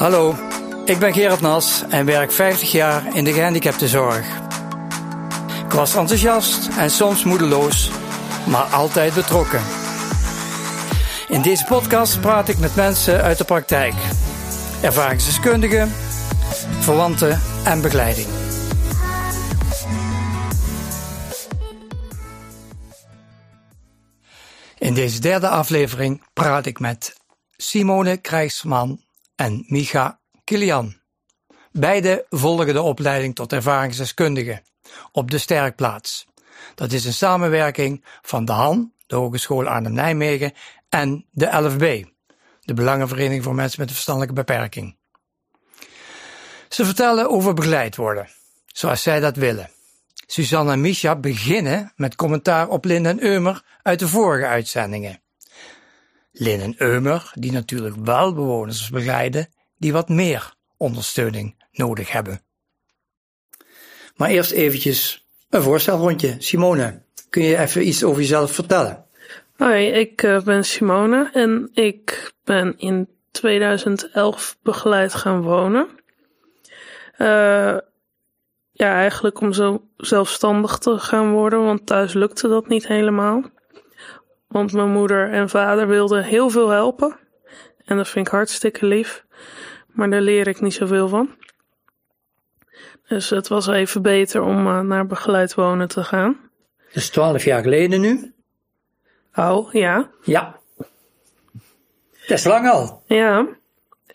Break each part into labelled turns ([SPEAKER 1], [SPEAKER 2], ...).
[SPEAKER 1] Hallo, ik ben Gerard Nas en werk 50 jaar in de gehandicaptenzorg. Ik was enthousiast en soms moedeloos, maar altijd betrokken. In deze podcast praat ik met mensen uit de praktijk, ervaringsdeskundigen, verwanten en begeleiding. In deze derde aflevering praat ik met Simone Krijgsman en Micha Kilian. Beide volgen de opleiding tot ervaringsdeskundige op de Sterkplaats. Dat is een samenwerking van de HAN, de Hogeschool Arnhem Nijmegen, en de LFB, de Belangenvereniging voor Mensen met een Verstandelijke Beperking. Ze vertellen over begeleid worden, zoals zij dat willen. Suzanne en Misha beginnen met commentaar op Lin en Eumer uit de vorige uitzendingen. Lin en Eumer, die natuurlijk wel bewoners begeleiden, die wat meer ondersteuning nodig hebben. Maar eerst eventjes een voorstelrondje. Simone, kun je even iets over jezelf vertellen?
[SPEAKER 2] Hoi, ik uh, ben Simone en ik ben in 2011 begeleid gaan wonen. Uh, ja, eigenlijk om zo zelfstandig te gaan worden, want thuis lukte dat niet helemaal. Want mijn moeder en vader wilden heel veel helpen. En dat vind ik hartstikke lief. Maar daar leer ik niet zoveel van. Dus het was even beter om uh, naar begeleid wonen te gaan.
[SPEAKER 1] Dus twaalf jaar geleden nu?
[SPEAKER 2] Oh, ja.
[SPEAKER 1] Ja. Dat is lang al.
[SPEAKER 2] Ja.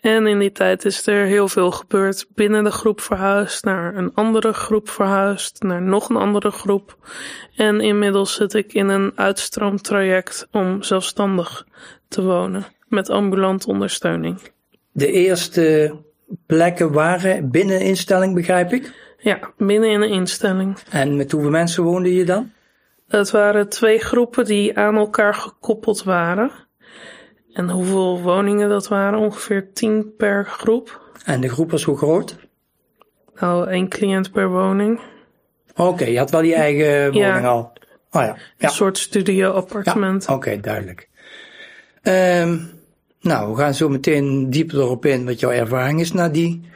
[SPEAKER 2] En in die tijd is er heel veel gebeurd. Binnen de groep verhuisd, naar een andere groep verhuisd, naar nog een andere groep. En inmiddels zit ik in een uitstroomtraject om zelfstandig te wonen. Met ambulante ondersteuning.
[SPEAKER 1] De eerste plekken waren binnen een instelling, begrijp ik?
[SPEAKER 2] Ja, binnen in een instelling.
[SPEAKER 1] En met hoeveel mensen woonde je dan?
[SPEAKER 2] Het waren twee groepen die aan elkaar gekoppeld waren. En hoeveel woningen dat waren? Ongeveer tien per groep.
[SPEAKER 1] En de groep was hoe groot?
[SPEAKER 2] Nou, één cliënt per woning.
[SPEAKER 1] Oké, okay, je had wel je eigen woning al. Oh ja. ja.
[SPEAKER 2] Een soort studio-appartement.
[SPEAKER 1] Ja. Oké, okay, duidelijk. Um, nou, we gaan zo meteen dieper erop in wat jouw ervaring is na die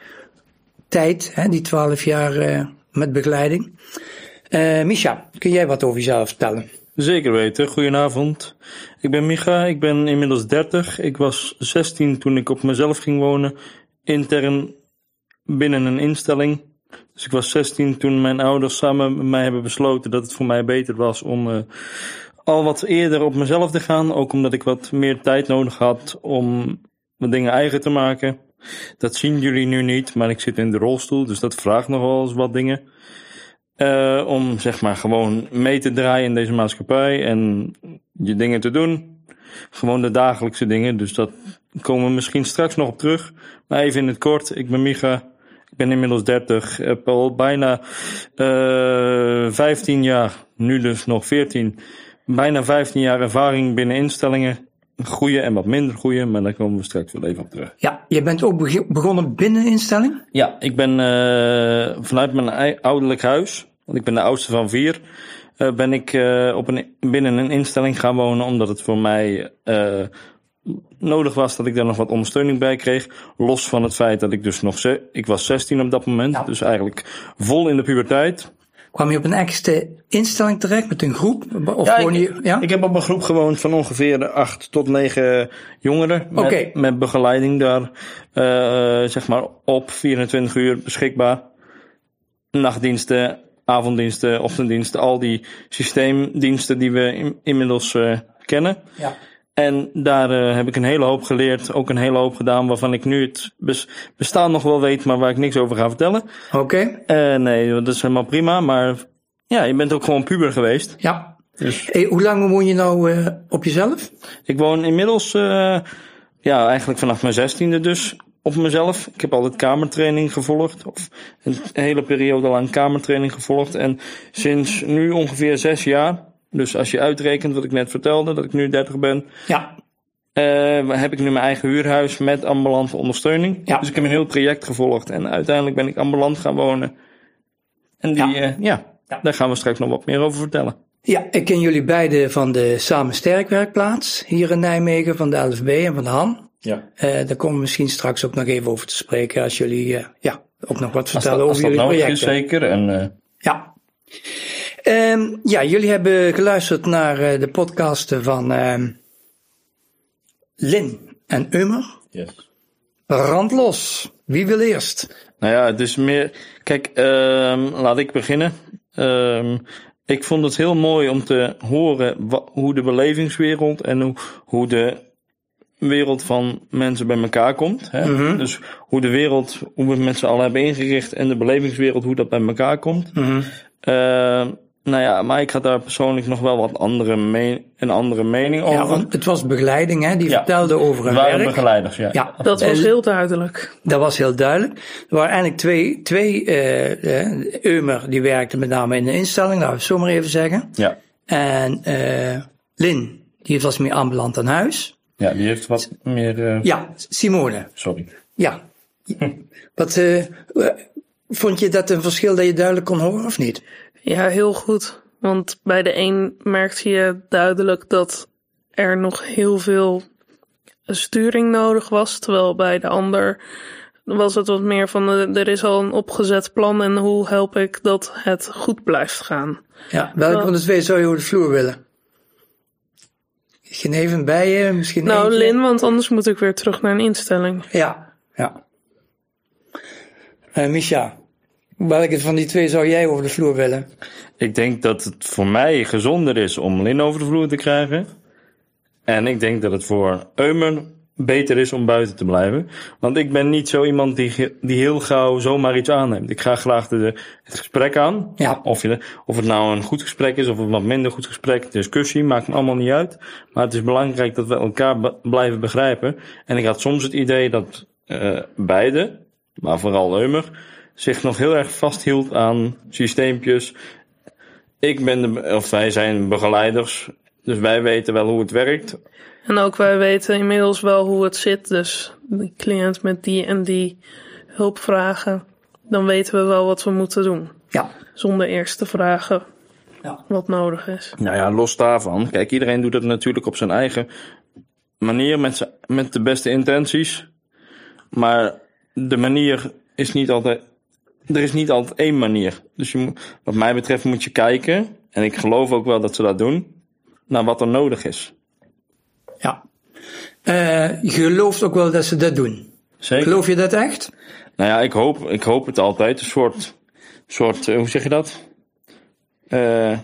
[SPEAKER 1] tijd, hè, die twaalf jaar uh, met begeleiding. Uh, Misha, kun jij wat over jezelf vertellen?
[SPEAKER 3] Zeker weten. Goedenavond. Ik ben Micha, ik ben inmiddels 30. Ik was 16 toen ik op mezelf ging wonen, intern binnen een instelling. Dus ik was 16 toen mijn ouders samen met mij hebben besloten dat het voor mij beter was om uh, al wat eerder op mezelf te gaan. Ook omdat ik wat meer tijd nodig had om mijn dingen eigen te maken. Dat zien jullie nu niet, maar ik zit in de rolstoel, dus dat vraagt nog wel eens wat dingen. Uh, om zeg maar gewoon mee te draaien in deze maatschappij en je dingen te doen. Gewoon de dagelijkse dingen, dus dat komen we misschien straks nog op terug. Maar even in het kort, ik ben Micha, ik ben inmiddels 30, heb al bijna uh, 15 jaar, nu dus nog 14, bijna 15 jaar ervaring binnen instellingen. Goede en wat minder goede, maar daar komen we straks wel even op terug.
[SPEAKER 1] Ja, je bent ook begonnen binnen instelling?
[SPEAKER 3] Ja, ik ben uh, vanuit mijn ouderlijk huis, want ik ben de oudste van vier, uh, ben ik uh, op een, binnen een instelling gaan wonen, omdat het voor mij nodig was dat ik daar nog wat ondersteuning bij kreeg. Los van het feit dat ik dus nog, ik was 16 op dat moment, ja. dus eigenlijk vol in de puberteit.
[SPEAKER 1] Kwam je op een extra instelling terecht met een groep? Of
[SPEAKER 3] ja,
[SPEAKER 1] je,
[SPEAKER 3] ik, ja, ik heb op een groep gewoond van ongeveer acht tot negen jongeren. Met,
[SPEAKER 1] okay.
[SPEAKER 3] met begeleiding daar, uh, zeg maar, op 24 uur beschikbaar. Nachtdiensten, avonddiensten, ochtenddiensten, al die systeemdiensten die we in, inmiddels uh, kennen.
[SPEAKER 1] Ja.
[SPEAKER 3] En daar uh, heb ik een hele hoop geleerd, ook een hele hoop gedaan waarvan ik nu het bestaan nog wel weet, maar waar ik niks over ga vertellen.
[SPEAKER 1] Oké.
[SPEAKER 3] Okay. Uh, nee, dat is helemaal prima, maar ja, je bent ook gewoon puber geweest.
[SPEAKER 1] Ja. Dus. Hey, hoe lang woon je nou op jezelf?
[SPEAKER 3] Ik woon inmiddels, ja, eigenlijk vanaf mijn zestiende dus op mezelf. Ik heb altijd kamertraining gevolgd, of een hele periode lang kamertraining gevolgd. En sinds nu ongeveer zes jaar dus als je uitrekent wat ik net vertelde, dat ik nu 30 ben.
[SPEAKER 1] Ja.
[SPEAKER 3] Uh, heb ik nu mijn eigen huurhuis met ambulante ondersteuning.
[SPEAKER 1] Ja.
[SPEAKER 3] Dus ik heb een heel traject gevolgd. En uiteindelijk ben ik ambulant gaan wonen. En die, ja. Uh, ja, ja, daar gaan we straks nog wat meer over vertellen.
[SPEAKER 1] Ja, ik ken jullie beiden van de Samen Sterk werkplaats. Hier in Nijmegen, van de LFB en van de HAN.
[SPEAKER 3] Ja.
[SPEAKER 1] Eh, daar komen we misschien straks ook nog even over te spreken als jullie eh, ja, ook nog wat
[SPEAKER 3] Als
[SPEAKER 1] vertellen
[SPEAKER 3] dat,
[SPEAKER 1] over
[SPEAKER 3] dat
[SPEAKER 1] jullie
[SPEAKER 3] is,
[SPEAKER 1] projecten.
[SPEAKER 3] zeker. En, eh,
[SPEAKER 1] Ja. Ehm, ja, jullie hebben geluisterd naar eh, de podcasten van ehm, Lin en Ummer.
[SPEAKER 3] yes.
[SPEAKER 1] Randlos. Wie wil eerst?
[SPEAKER 3] Nou ja, het is meer. Kijk, ehm, laat ik beginnen. Ehm, ik vond het heel mooi om te horen hoe de belevingswereld en hoe, hoe de wereld van mensen bij elkaar komt. Hè?
[SPEAKER 1] Mhm.
[SPEAKER 3] Dus hoe de wereld, hoe we het met z'n allen hebben ingericht en de belevingswereld, hoe dat bij elkaar komt. Ehm, nou ja, maar ik had daar persoonlijk nog wel wat andere een andere mening over.
[SPEAKER 1] Ja, want het was begeleiding, hè? Die
[SPEAKER 3] Ja.
[SPEAKER 1] vertelde over een
[SPEAKER 3] Het waren
[SPEAKER 1] werk.
[SPEAKER 3] begeleiders, ja.
[SPEAKER 1] Ja,
[SPEAKER 2] Dat was
[SPEAKER 1] Eh,
[SPEAKER 2] heel duidelijk.
[SPEAKER 1] Dat was heel duidelijk. Er waren eigenlijk twee, twee eh, eh, Eumer die werkte met name in de instelling, laten we het zo maar even zeggen.
[SPEAKER 3] Ja.
[SPEAKER 1] En eh, Lin, die was meer ambulant aan huis.
[SPEAKER 3] Ja, die heeft wat meer. eh,
[SPEAKER 1] Ja, Simone.
[SPEAKER 3] Sorry.
[SPEAKER 1] Ja. Wat, eh, eh, vond je dat een verschil dat je duidelijk kon horen of niet?
[SPEAKER 2] Ja, heel goed. Want bij de een merkte je duidelijk dat er nog heel veel sturing nodig was. Terwijl bij de ander was het wat meer van er is al een opgezet plan en hoe help ik dat het goed blijft gaan.
[SPEAKER 1] Ja. Welke
[SPEAKER 2] Wel-
[SPEAKER 1] van de twee zou je over de vloer willen? Geen even bij je, misschien
[SPEAKER 2] Nou,
[SPEAKER 1] eentje?
[SPEAKER 2] Lin, want anders moet ik weer terug naar een instelling.
[SPEAKER 1] Ja, ja. Eh Misha, welke van die twee zou jij over de vloer willen?
[SPEAKER 3] Ik denk dat het voor mij gezonder is om Lin over de vloer te krijgen. En ik denk dat het voor Eumer beter is om buiten te blijven. Want ik ben niet zo iemand die, die heel gauw zomaar iets aanneemt. Ik ga graag de, het gesprek aan.
[SPEAKER 1] Ja.
[SPEAKER 3] Of, je, of het nou een goed gesprek is of een wat minder goed gesprek, discussie, maakt me allemaal niet uit. Maar het is belangrijk dat we elkaar be- blijven begrijpen. En ik had soms het idee dat eh beide, maar vooral Eumer, zich nog heel erg vasthield aan systeempjes. Ik ben de, of wij zijn begeleiders, dus wij weten wel hoe het werkt.
[SPEAKER 2] En ook wij weten inmiddels wel hoe het zit. Dus die cliënt met die en die hulpvragen, dan weten we wel wat we moeten doen.
[SPEAKER 1] Ja.
[SPEAKER 2] Zonder eerst te vragen
[SPEAKER 1] Ja.
[SPEAKER 2] wat nodig is.
[SPEAKER 3] Nou ja, los daarvan. Kijk, iedereen doet het natuurlijk op zijn eigen manier, met, met de beste intenties. Maar de manier is niet altijd. Er is niet altijd één manier. Dus je, moet- wat mij betreft moet je kijken, en ik geloof ook wel dat ze dat doen, naar wat er nodig is.
[SPEAKER 1] Eh, je gelooft ook wel dat ze dat doen.
[SPEAKER 3] Zeker.
[SPEAKER 1] Geloof je dat echt?
[SPEAKER 3] Nou ja, ik hoop, ik hoop het altijd. Een soort, soort eh, hoe zeg je dat? Eh,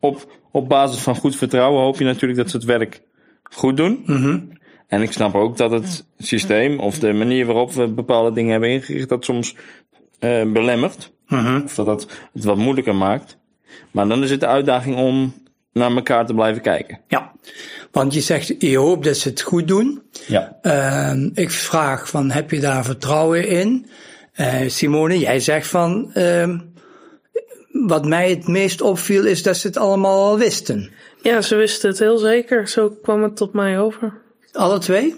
[SPEAKER 3] op, op basis van goed vertrouwen hoop je natuurlijk dat ze het werk goed doen. En ik snap ook dat het systeem of de manier waarop we bepaalde dingen hebben ingericht, dat soms eh, belemmert. Of dat dat het wat moeilijker maakt. Maar dan is het de uitdaging om naar elkaar te blijven kijken.
[SPEAKER 1] Ja. Want je zegt, je hoopt dat ze het goed doen.
[SPEAKER 3] Ja.
[SPEAKER 1] Ehm, ik vraag van, heb je daar vertrouwen in? Eh, Simone, jij zegt van, ehm, wat mij het meest opviel is dat ze het allemaal al wisten.
[SPEAKER 2] Ja, ze wisten het heel zeker. Zo kwam het tot mij over.
[SPEAKER 1] Alle twee?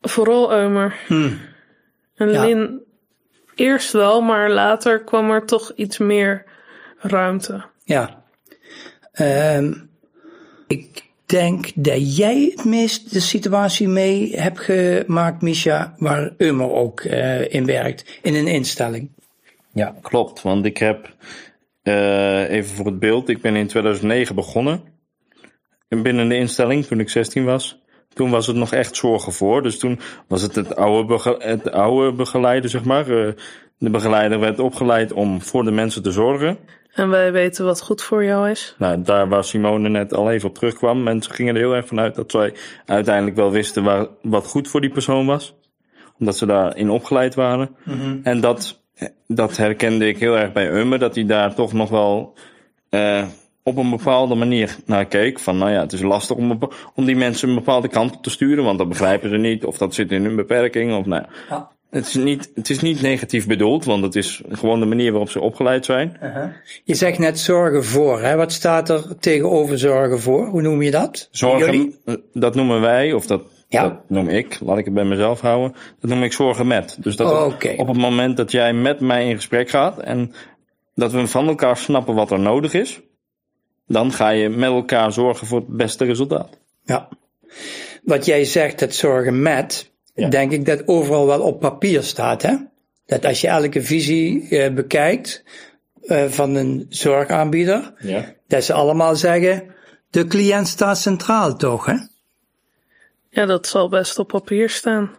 [SPEAKER 2] Vooral Eumer. En
[SPEAKER 1] Ja.
[SPEAKER 2] Lin eerst wel, maar later kwam er toch iets meer ruimte.
[SPEAKER 1] Ja. Ehm, ik denk dat jij het meest de situatie mee hebt gemaakt, Misha, waar Ummer ook eh, in werkt, in een instelling.
[SPEAKER 3] Ja, klopt. Want ik heb, eh, even voor het beeld, ik ben in 2009 begonnen. Binnen de instelling, toen ik 16 was. Toen was het nog echt zorgen voor. Dus toen was het het oude, bege- het oude begeleider, zeg maar. Eh, de begeleider werd opgeleid om voor de mensen te zorgen.
[SPEAKER 2] En wij weten wat goed voor jou is.
[SPEAKER 3] Nou, daar waar Simone net al even op terugkwam. Mensen gingen er heel erg vanuit dat zij uiteindelijk wel wisten waar, wat goed voor die persoon was. Omdat ze daarin opgeleid waren. En dat, dat herkende ik heel erg bij Umme. Dat hij daar toch nog wel eh, op een bepaalde manier naar keek. Van nou ja, het is lastig om, om die mensen een bepaalde kant op te sturen. Want dat begrijpen ze niet. Of dat zit in hun beperking. Of nou ja. Het is, niet, het is niet negatief bedoeld. Want het is gewoon de manier waarop ze opgeleid zijn.
[SPEAKER 1] Je zegt net zorgen voor, hè? Wat staat er tegenover zorgen voor? Hoe noem je dat?
[SPEAKER 3] Zorgen,
[SPEAKER 1] Jullie?
[SPEAKER 3] eh, dat noemen wij, of dat,
[SPEAKER 1] Ja.
[SPEAKER 3] dat noem ik, laat ik het bij mezelf houden. Dat noem ik zorgen met. Dus dat
[SPEAKER 1] Oh,
[SPEAKER 3] op het moment dat jij met mij in gesprek gaat en dat we van elkaar snappen wat er nodig is, dan ga je met elkaar zorgen voor het beste resultaat.
[SPEAKER 1] Ja. wat jij zegt, het zorgen met,
[SPEAKER 4] Ja.
[SPEAKER 1] denk ik dat overal wel op papier staat. Hè? Dat als je elke visie eh, bekijkt eh, van een zorgaanbieder,
[SPEAKER 4] Ja.
[SPEAKER 1] dat ze allemaal zeggen, de cliënt staat centraal toch? Hè?
[SPEAKER 2] Ja, dat zal best op papier staan.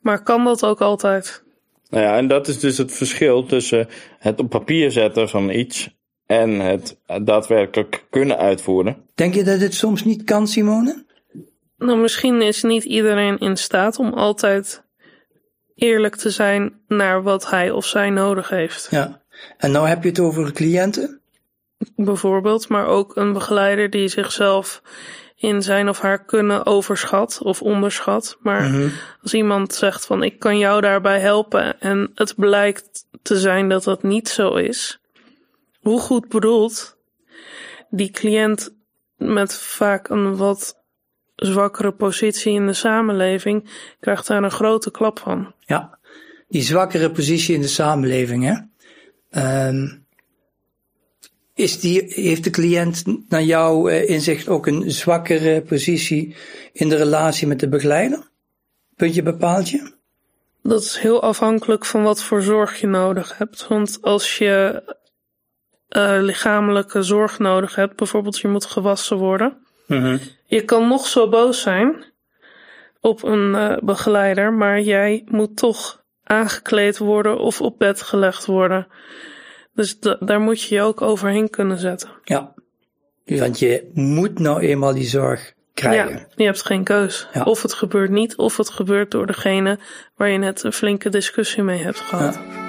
[SPEAKER 2] Maar kan dat ook altijd?
[SPEAKER 3] Nou ja, en dat is dus het verschil tussen het op papier zetten van iets en het daadwerkelijk kunnen uitvoeren.
[SPEAKER 1] Denk je dat het soms niet kan, Simone?
[SPEAKER 2] Nou, misschien is niet iedereen in staat om altijd eerlijk te zijn naar wat hij of zij nodig heeft.
[SPEAKER 1] Ja. En nou heb je het over cliënten?
[SPEAKER 2] Bijvoorbeeld, maar ook een begeleider die zichzelf in zijn of haar kunnen overschat of onderschat. Maar als iemand zegt van ik kan jou daarbij helpen en het blijkt te zijn dat dat niet zo is, hoe goed bedoeld, die cliënt met vaak een wat zwakkere positie in de samenleving krijgt daar een grote klap van.
[SPEAKER 1] Ja. Die zwakkere positie in de samenleving, hè? Ehm, is die, heeft de cliënt naar jouw eh, inzicht ook een zwakkere positie in de relatie met de begeleider? Puntje bepaaltje?
[SPEAKER 2] Dat is heel afhankelijk van wat voor zorg je nodig hebt. Want als je eh, lichamelijke zorg nodig hebt, bijvoorbeeld je moet gewassen worden, je kan nog zo boos zijn op een eh, begeleider, maar jij moet toch aangekleed worden of op bed gelegd worden. Dus da- daar moet je je ook overheen kunnen zetten.
[SPEAKER 1] Ja. Want je moet nou eenmaal die zorg krijgen.
[SPEAKER 2] Ja, je hebt geen keus.
[SPEAKER 1] Ja.
[SPEAKER 2] Of het gebeurt niet, of het gebeurt door degene waar je net een flinke discussie mee hebt gehad.
[SPEAKER 1] Ja.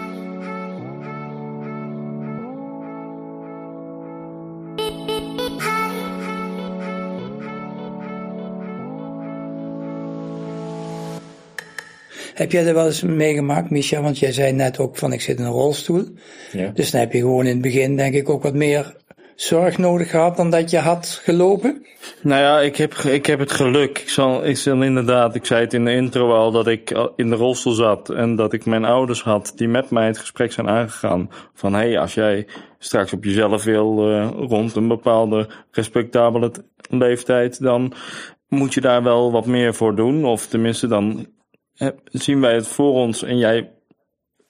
[SPEAKER 1] Heb jij dat wel eens meegemaakt, Misha? Want jij zei net ook van ik zit in een rolstoel.
[SPEAKER 4] Ja.
[SPEAKER 1] Dus dan heb je gewoon in het begin denk ik ook wat meer zorg nodig gehad dan dat je had gelopen.
[SPEAKER 3] Nou ja, ik heb, ik heb het geluk. Ik zal, ik zal inderdaad, ik zei het in de intro al, dat ik in de rolstoel zat en dat ik mijn ouders had die met mij het gesprek zijn aangegaan. Van hé, hey, als jij straks op jezelf wil eh, rond een bepaalde respectabele leeftijd, dan moet je daar wel wat meer voor doen. Of tenminste, dan zien wij het voor ons en jij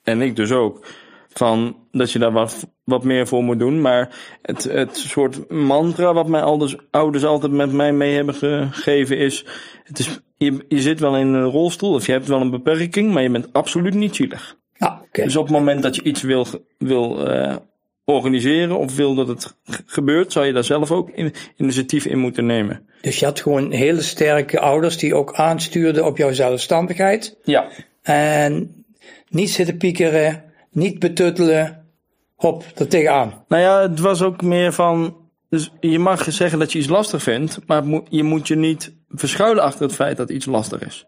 [SPEAKER 3] en ik dus ook. Van dat je daar wat, wat meer voor moet doen. Maar het, het soort mantra wat mijn ouders, ouders altijd met mij mee hebben gegeven is, het is je, je zit wel in een rolstoel of je hebt wel een beperking, maar je bent absoluut niet zielig.
[SPEAKER 1] Ja, oké.
[SPEAKER 3] Dus op het moment dat je iets wil, wil eh, organiseren of wil dat het gebeurt, zou je daar zelf ook in, initiatief in moeten nemen.
[SPEAKER 1] Dus je had gewoon hele sterke ouders die ook aanstuurden op jouw zelfstandigheid.
[SPEAKER 3] Ja.
[SPEAKER 1] En niet zitten piekeren, niet betuttelen. Hop, er tegenaan.
[SPEAKER 3] Nou ja, het was ook meer van. Dus je mag zeggen dat je iets lastig vindt, maar je moet je niet verschuilen achter het feit dat iets lastig is.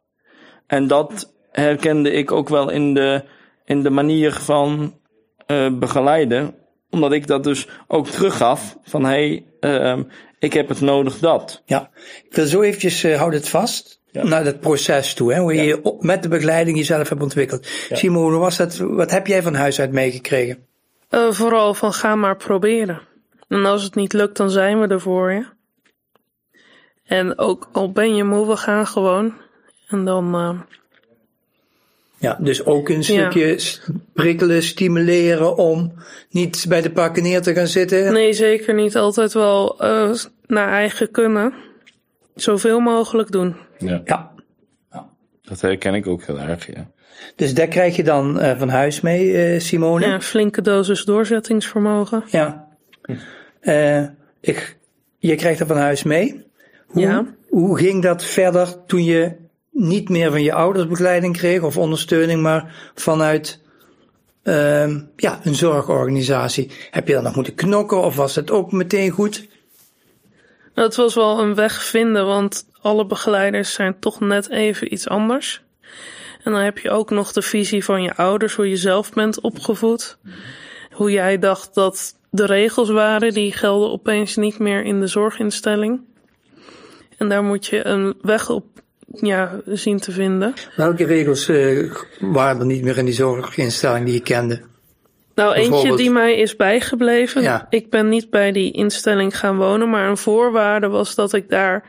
[SPEAKER 3] En dat herkende ik ook wel in de, in de manier van eh, begeleiden, omdat ik dat dus ook teruggaf van hé, hey, ehm, ik heb het nodig dat.
[SPEAKER 1] Ja, ik wil zo eventjes, eh, houd het vast, naar dat proces toe. Hè, hoe je met de begeleiding jezelf hebt ontwikkeld. Simone, hoe was dat, wat heb jij van huis uit meegekregen?
[SPEAKER 2] Eh, vooral van ga maar proberen. En als het niet lukt, dan zijn we er voor je. En ook al ben je moe, we gaan gewoon. En dan, eh,
[SPEAKER 1] Ja, dus ook een stukje prikkelen, stimuleren om niet bij de pakken neer te gaan zitten.
[SPEAKER 2] nee, zeker niet altijd wel eh, naar eigen kunnen. Zoveel mogelijk doen.
[SPEAKER 4] Ja.
[SPEAKER 1] Ja,
[SPEAKER 3] Dat herken ik ook heel erg, ja.
[SPEAKER 1] dus daar krijg je dan eh, van huis mee, eh, Simone.
[SPEAKER 2] Ja, flinke dosis doorzettingsvermogen.
[SPEAKER 1] Ja. Eh, ik, je krijgt dat van huis mee. Hoe,
[SPEAKER 2] Ja.
[SPEAKER 1] hoe ging dat verder toen je niet meer van je ouders begeleiding kreeg of ondersteuning, maar vanuit ehm, ja, een zorgorganisatie? Heb je dan nog moeten knokken of was het ook meteen goed?
[SPEAKER 2] Nou, Het was wel een weg vinden, want alle begeleiders zijn toch net even iets anders. En dan heb je ook nog de visie van je ouders, hoe je zelf bent opgevoed. Hoe jij dacht dat de regels waren, die gelden opeens niet meer in de zorginstelling. En daar moet je een weg op ja, zien te vinden.
[SPEAKER 1] Welke regels eh, waren er niet meer in die zorginstelling die je kende?
[SPEAKER 2] Nou, eentje die mij is bijgebleven.
[SPEAKER 1] Ja.
[SPEAKER 2] Ik ben niet bij die instelling gaan wonen, maar een voorwaarde was dat ik daar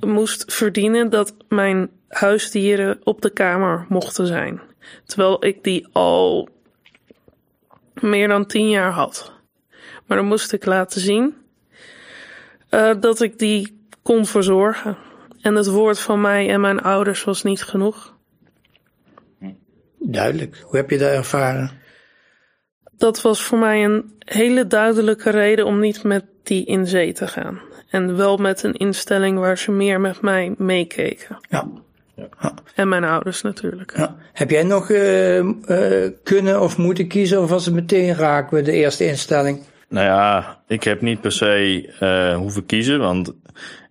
[SPEAKER 2] moest verdienen dat mijn huisdieren op de kamer mochten zijn. Terwijl ik die al meer dan tien jaar had. Maar dan moest ik laten zien uh, dat ik die kon verzorgen. En het woord van mij en mijn ouders was niet genoeg.
[SPEAKER 1] Duidelijk. Hoe heb je dat ervaren?
[SPEAKER 2] Dat was voor mij een hele duidelijke reden om niet met die in zee te gaan. En wel met een instelling waar ze meer met mij meekeken.
[SPEAKER 1] Ja.
[SPEAKER 2] ja. En mijn ouders natuurlijk.
[SPEAKER 1] Ja. Heb jij nog uh, uh, kunnen of moeten kiezen of was het meteen raak bij de eerste instelling?
[SPEAKER 3] Nou ja, ik heb niet per se uh, hoeven kiezen, want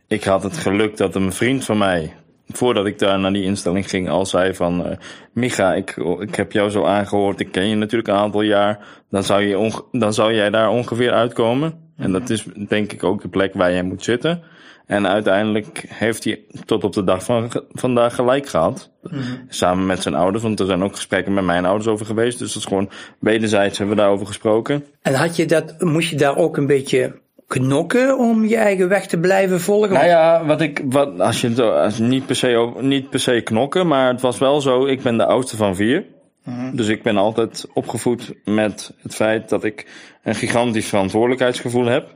[SPEAKER 3] ik had het geluk dat een vriend van mij, voordat ik daar naar die instelling ging, al zei van, uh, Micha, ik, ik heb jou zo aangehoord, ik ken je natuurlijk een aantal jaar, dan zou, je dan zou jij daar ongeveer uitkomen. En dat is denk ik ook de plek waar jij moet zitten. En uiteindelijk heeft hij tot op de dag van vandaag gelijk gehad. Mm -hmm. Samen met zijn ouders, want er zijn ook gesprekken met mijn ouders over geweest. Dus dat is gewoon wederzijds hebben we daarover gesproken.
[SPEAKER 1] En had je dat, moest je daar ook een beetje knokken om je eigen weg te blijven volgen?
[SPEAKER 3] Nou ja, wat ik, wat, als je, als niet, per se, niet per se knokken, maar het was wel zo, ik ben de oudste van vier. -hmm. Dus ik ben altijd opgevoed met het feit dat ik een gigantisch verantwoordelijkheidsgevoel heb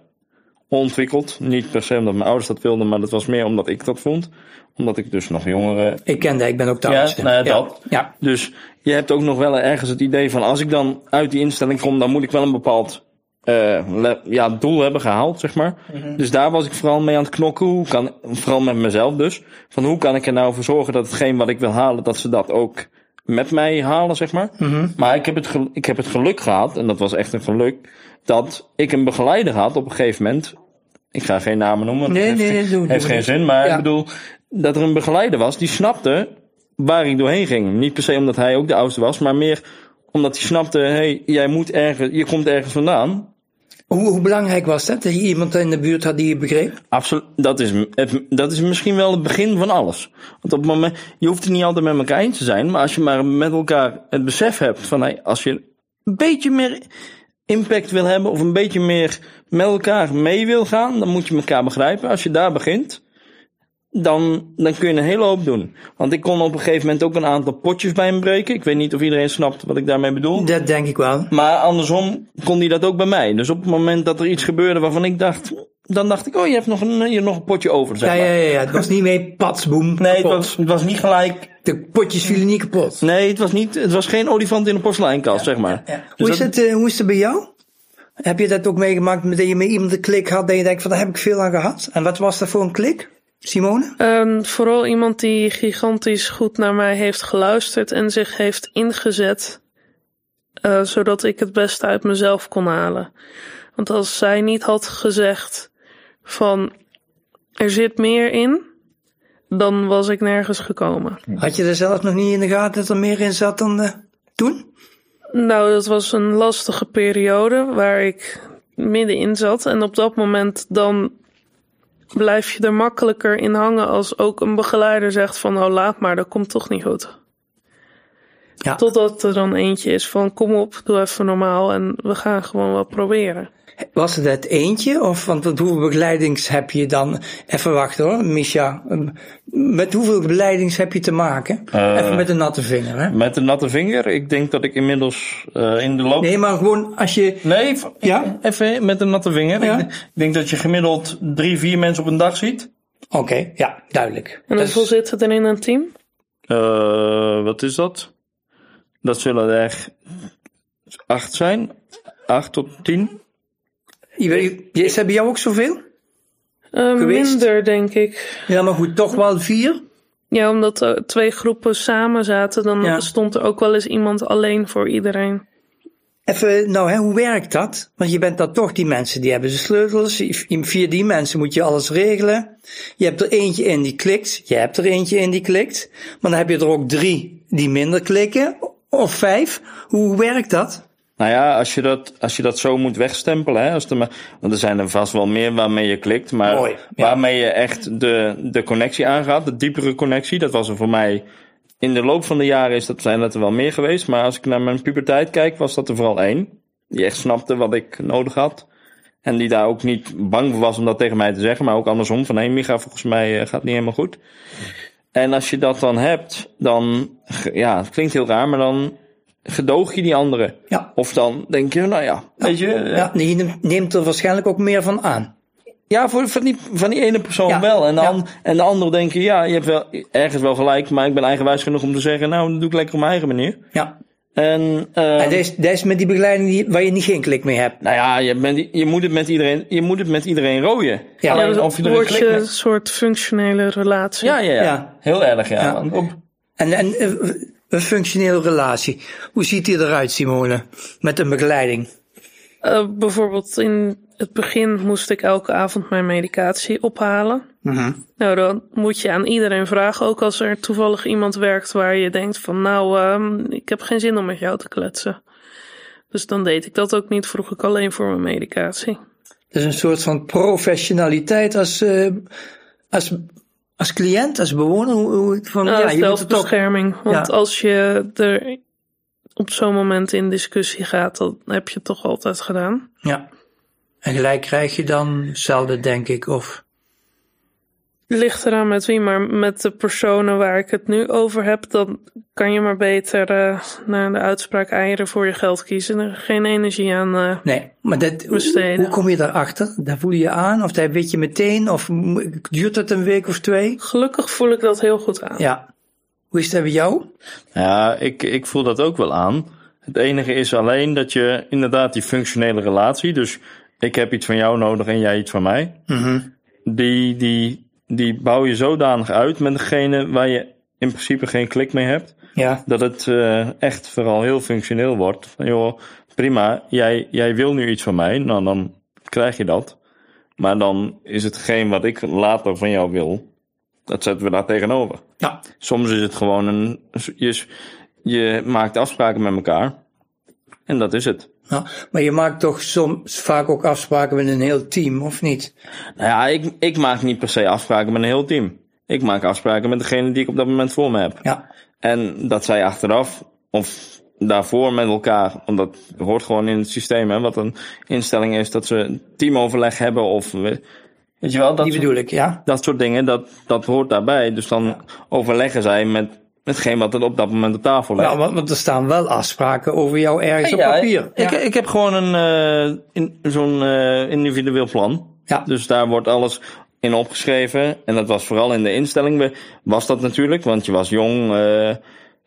[SPEAKER 3] ontwikkeld. Niet per se omdat mijn ouders dat wilden, maar dat was meer omdat ik dat vond. Omdat ik dus nog jongere...
[SPEAKER 1] Ik kende, ik ben ook thuis.
[SPEAKER 3] Ja, nou ja, dat.
[SPEAKER 1] Ja.
[SPEAKER 3] Dus je hebt ook nog wel ergens het idee van als ik dan uit die instelling kom, dan moet ik wel een bepaald uh, ja, doel hebben gehaald, zeg maar. Mm -hmm. Dus daar was ik vooral mee aan het knokken. Hoe kan, vooral met mezelf dus. Van hoe kan ik er nou voor zorgen dat hetgeen wat ik wil halen, dat ze dat ook met mij halen, zeg maar.
[SPEAKER 1] Mm -hmm.
[SPEAKER 3] Maar ik heb, het ik heb het geluk gehad, en dat was echt een geluk, dat ik een begeleider had op een gegeven moment. Ik ga geen namen noemen.
[SPEAKER 1] Nee,
[SPEAKER 3] heeft,
[SPEAKER 1] nee, nee, doe,
[SPEAKER 3] heeft
[SPEAKER 1] doe,
[SPEAKER 3] geen zin, maar ja. ik bedoel, dat er een begeleider was die snapte waar ik doorheen ging. Niet per se omdat hij ook de oudste was, maar meer omdat hij snapte, hé, hey, jij moet ergens, je komt ergens vandaan.
[SPEAKER 1] Hoe, belangrijk was dat? Dat je iemand in de buurt had die je begreep?
[SPEAKER 3] Absoluut. Dat is, dat is misschien wel het begin van alles. Want op het moment, je hoeft het niet altijd met elkaar eens te zijn, maar als je maar met elkaar het besef hebt van, hey, als je een beetje meer impact wil hebben of een beetje meer met elkaar mee wil gaan, dan moet je elkaar begrijpen. Als je daar begint, dan, dan kun je een hele hoop doen. Want ik kon op een gegeven moment ook een aantal potjes bij hem breken. Ik weet niet of iedereen snapt wat ik daarmee bedoel.
[SPEAKER 1] Dat denk ik wel.
[SPEAKER 3] Maar andersom kon hij dat ook bij mij. Dus op het moment dat er iets gebeurde waarvan ik dacht, dan dacht ik, oh, je hebt nog een, je hebt nog een potje over. Zeg
[SPEAKER 1] ja,
[SPEAKER 3] maar.
[SPEAKER 1] ja, ja, ja, het was niet mee patsboom.
[SPEAKER 3] Nee, het was, het was niet gelijk.
[SPEAKER 1] De potjes vielen niet kapot.
[SPEAKER 3] Nee, het was niet, het was geen olifant in een porseleinkast, ja, zeg maar.
[SPEAKER 1] Ja. Dus hoe, is dat, het, uh, hoe is het bij jou? Heb je dat ook meegemaakt dat je met iemand een klik had dat je denkt van daar heb ik veel aan gehad? En wat was dat voor een klik? Simone?
[SPEAKER 2] Um, vooral iemand die gigantisch goed naar mij heeft geluisterd en zich heeft ingezet, uh, zodat ik het beste uit mezelf kon halen. Want als zij niet had gezegd van er zit meer in, dan was ik nergens gekomen.
[SPEAKER 1] Had je er zelf nog niet in de gaten dat er meer in zat dan uh, toen?
[SPEAKER 2] Nou, dat was een lastige periode waar ik middenin zat. En op dat moment dan blijf je er makkelijker in hangen als ook een begeleider zegt van nou laat maar, dat komt toch niet goed.
[SPEAKER 1] Ja.
[SPEAKER 2] Totdat er dan eentje is van kom op, doe even normaal en we gaan gewoon wat proberen.
[SPEAKER 1] Was het het eentje? Of want hoeveel begeleidings heb je dan? Even wachten hoor, Misha. Met hoeveel begeleidings heb je te maken? Uh, Even met een natte vinger, hè?
[SPEAKER 3] Met een natte vinger? Ik denk dat ik inmiddels uh, in de loop.
[SPEAKER 1] Nee, maar gewoon als je.
[SPEAKER 3] Nee,
[SPEAKER 1] ja?
[SPEAKER 3] even met een natte vinger.
[SPEAKER 1] Ja?
[SPEAKER 3] Ik, ik, denk dat je gemiddeld drie, vier mensen op een dag ziet.
[SPEAKER 1] Oké, okay, ja, duidelijk.
[SPEAKER 2] En hoeveel dus... zit er in een team?
[SPEAKER 3] Uh, wat is dat? Dat zullen er acht zijn. Acht tot tien.
[SPEAKER 1] Is bij jou ook zoveel?
[SPEAKER 2] Uh, minder, denk ik.
[SPEAKER 1] Ja, maar goed, toch wel vier?
[SPEAKER 2] Ja, omdat er twee groepen samen zaten, dan ja. stond er ook wel eens iemand alleen voor iedereen.
[SPEAKER 1] Even, nou hè, hoe werkt dat? Want je bent dan toch die mensen die hebben de sleutels. Via die mensen moet je alles regelen. Je hebt er eentje in die klikt. Je hebt er eentje in die klikt. Maar dan heb je er ook drie die minder klikken. Of vijf. Hoe werkt dat?
[SPEAKER 3] Nou ja, als je dat, als je dat zo moet wegstempelen, hè, als er want er zijn er vast wel meer waarmee je klikt, maar
[SPEAKER 1] Mooi, ja.
[SPEAKER 3] waarmee je echt de, de connectie aangaat, de diepere connectie, dat was er voor mij. In de loop van de jaren is dat, zijn dat er wel meer geweest, maar als ik naar mijn puberteit kijk, was dat er vooral één. Die echt snapte wat ik nodig had. En die daar ook niet bang voor was om dat tegen mij te zeggen. Maar ook andersom. Van hé Micha, volgens mij eh, gaat het niet helemaal goed. En als je dat dan hebt, dan, ja, het klinkt heel raar, maar dan gedoog je die anderen.
[SPEAKER 1] Ja.
[SPEAKER 3] Of dan denk je, nou ja, weet je, eh,
[SPEAKER 1] Ja, je neemt- er waarschijnlijk ook meer van aan.
[SPEAKER 3] ja, voor, van, die, van die ene persoon
[SPEAKER 1] Ja,
[SPEAKER 3] wel. En, dan, en de andere denken, ja, je hebt wel ergens wel gelijk, maar ik ben eigenwijs genoeg om te zeggen, nou, dat doe ik lekker op mijn eigen manier.
[SPEAKER 1] Ja.
[SPEAKER 3] En, eh,
[SPEAKER 1] En dat is, dat is met die begeleiding die, waar je niet geen klik mee hebt.
[SPEAKER 3] nou ja, je, bent, je, moet het met iedereen, je moet het met iedereen rooien.
[SPEAKER 1] Ja.
[SPEAKER 3] Alleen of je er een
[SPEAKER 2] word
[SPEAKER 3] klik
[SPEAKER 2] je een
[SPEAKER 3] mee-
[SPEAKER 2] soort functionele relatie.
[SPEAKER 3] Ja, ja, ja,
[SPEAKER 1] Ja.
[SPEAKER 3] Heel erg, ja.
[SPEAKER 1] Ja.
[SPEAKER 3] Want op-
[SPEAKER 1] En, en eh, een functionele relatie. Hoe ziet die eruit, Simone? Met een begeleiding.
[SPEAKER 2] Eh, bijvoorbeeld in het begin moest ik elke avond mijn medicatie ophalen.
[SPEAKER 1] Mhm.
[SPEAKER 2] Nou, dan moet je aan iedereen vragen, ook als er toevallig iemand werkt waar je denkt van, nou, ehm, ik heb geen zin om met jou te kletsen. Dus dan deed ik dat ook niet, vroeg ik alleen voor mijn medicatie.
[SPEAKER 1] Dus een soort van professionaliteit als, eh, als, als cliënt, als bewoner. Hoe, hoe, van,
[SPEAKER 2] Nou,
[SPEAKER 1] ja, het toch.
[SPEAKER 2] zelfbescherming. Want
[SPEAKER 1] Ja.
[SPEAKER 2] als je er op zo'n moment in discussie gaat, dan heb je het toch altijd gedaan.
[SPEAKER 1] Ja. En gelijk krijg je dan zelden, denk ik. Of,
[SPEAKER 2] Ligt eraan met wie, maar met de personen waar ik het nu over heb, dan kan je maar beter eh, naar de uitspraak eieren voor je geld kiezen. Er geen energie aan. eh,
[SPEAKER 1] nee, maar dat, hoe,
[SPEAKER 2] Besteden.
[SPEAKER 1] hoe kom je daarachter? Daar voel je je aan? Of dat weet je meteen? Of duurt het een week of twee?
[SPEAKER 2] Gelukkig voel ik dat heel goed aan.
[SPEAKER 1] Ja. Hoe is dat bij jou?
[SPEAKER 3] Ja, ik, ik voel dat ook wel aan. Het enige is alleen dat je inderdaad die functionele relatie, dus ik heb iets van jou nodig en jij iets van mij,
[SPEAKER 1] Mhm.
[SPEAKER 3] die, die, die bouw je zodanig uit met degene waar je in principe geen klik mee hebt,
[SPEAKER 1] Ja.
[SPEAKER 3] dat het eh, echt vooral heel functioneel wordt. Van joh, prima, jij, jij wil nu iets van mij, nou dan krijg je dat. Maar dan is hetgeen wat ik later van jou wil, dat zetten we daar tegenover.
[SPEAKER 1] Ja.
[SPEAKER 3] Soms is het gewoon een. Je, je maakt afspraken met elkaar. En dat is het.
[SPEAKER 1] Ja. Maar je maakt toch soms vaak ook afspraken met een heel team, of niet?
[SPEAKER 3] Nou ja, ik, ik maak niet per se afspraken met een heel team. Ik maak afspraken met degene die ik op dat moment voor me heb.
[SPEAKER 1] Ja.
[SPEAKER 3] En dat zij achteraf of daarvoor met elkaar, want dat hoort gewoon in het systeem, hè, wat een instelling is, dat ze teamoverleg hebben of. Weet je wel, dat
[SPEAKER 1] Die
[SPEAKER 3] soort,
[SPEAKER 1] bedoel ik, ja.
[SPEAKER 3] dat soort dingen, dat, dat hoort daarbij. Dus dan overleggen zij met hetgeen wat er op dat moment op tafel ligt.
[SPEAKER 1] Ja, want, want er staan wel afspraken over jou ergens op
[SPEAKER 3] Ja,
[SPEAKER 1] papier.
[SPEAKER 3] Ik,
[SPEAKER 1] Ja.
[SPEAKER 3] ik heb gewoon een eh, in, zo'n eh, individueel plan.
[SPEAKER 1] Ja.
[SPEAKER 3] Dus daar wordt alles in opgeschreven. En dat was vooral in de instelling was dat natuurlijk, want je was jong, eh,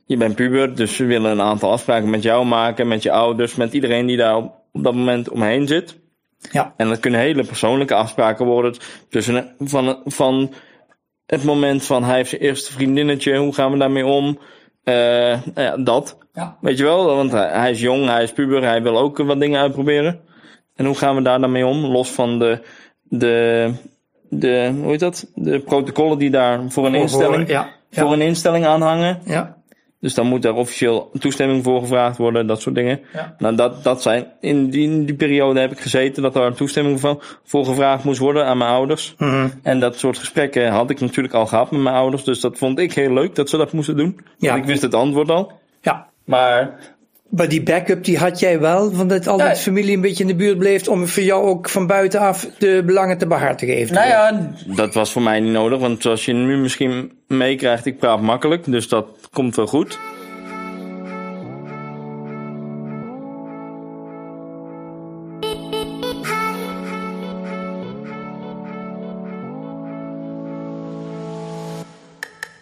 [SPEAKER 3] je bent puber, dus we willen een aantal afspraken met jou maken, met je ouders, met iedereen die daar op, op dat moment omheen zit.
[SPEAKER 1] Ja.
[SPEAKER 3] En dat kunnen hele persoonlijke afspraken worden. Tussen van, van het moment van hij heeft zijn eerste vriendinnetje, hoe gaan we daarmee om? Eh, ja, dat.
[SPEAKER 1] Ja.
[SPEAKER 3] Weet je wel, want hij, hij is jong, hij is puber, hij wil ook wat dingen uitproberen. En hoe gaan we daar dan mee om? Los van de, de, de, hoe heet dat? De protocollen die daar voor een instelling,
[SPEAKER 1] Ja.
[SPEAKER 3] voor een instelling aanhangen.
[SPEAKER 1] ja.
[SPEAKER 3] Dus dan moet daar officieel toestemming voor gevraagd worden, dat soort dingen.
[SPEAKER 1] Ja.
[SPEAKER 3] Nou, dat, dat zijn, in die, in die periode heb ik gezeten dat daar toestemming van, voor gevraagd moest worden aan mijn ouders.
[SPEAKER 1] Mhm.
[SPEAKER 3] En dat soort gesprekken had ik natuurlijk al gehad met mijn ouders. Dus dat vond ik heel leuk dat ze dat moesten doen.
[SPEAKER 1] Ja.
[SPEAKER 3] Want ik wist het antwoord al.
[SPEAKER 1] ja.
[SPEAKER 3] Maar
[SPEAKER 1] Maar die backup die had jij wel, van dat altijd
[SPEAKER 3] Ja.
[SPEAKER 1] familie een beetje in de buurt bleef om voor jou ook van buitenaf de belangen te behartigen.
[SPEAKER 3] Nou ja, dat was voor mij niet nodig. Want zoals je nu misschien meekrijgt, ik praat makkelijk. Dus dat komt wel goed.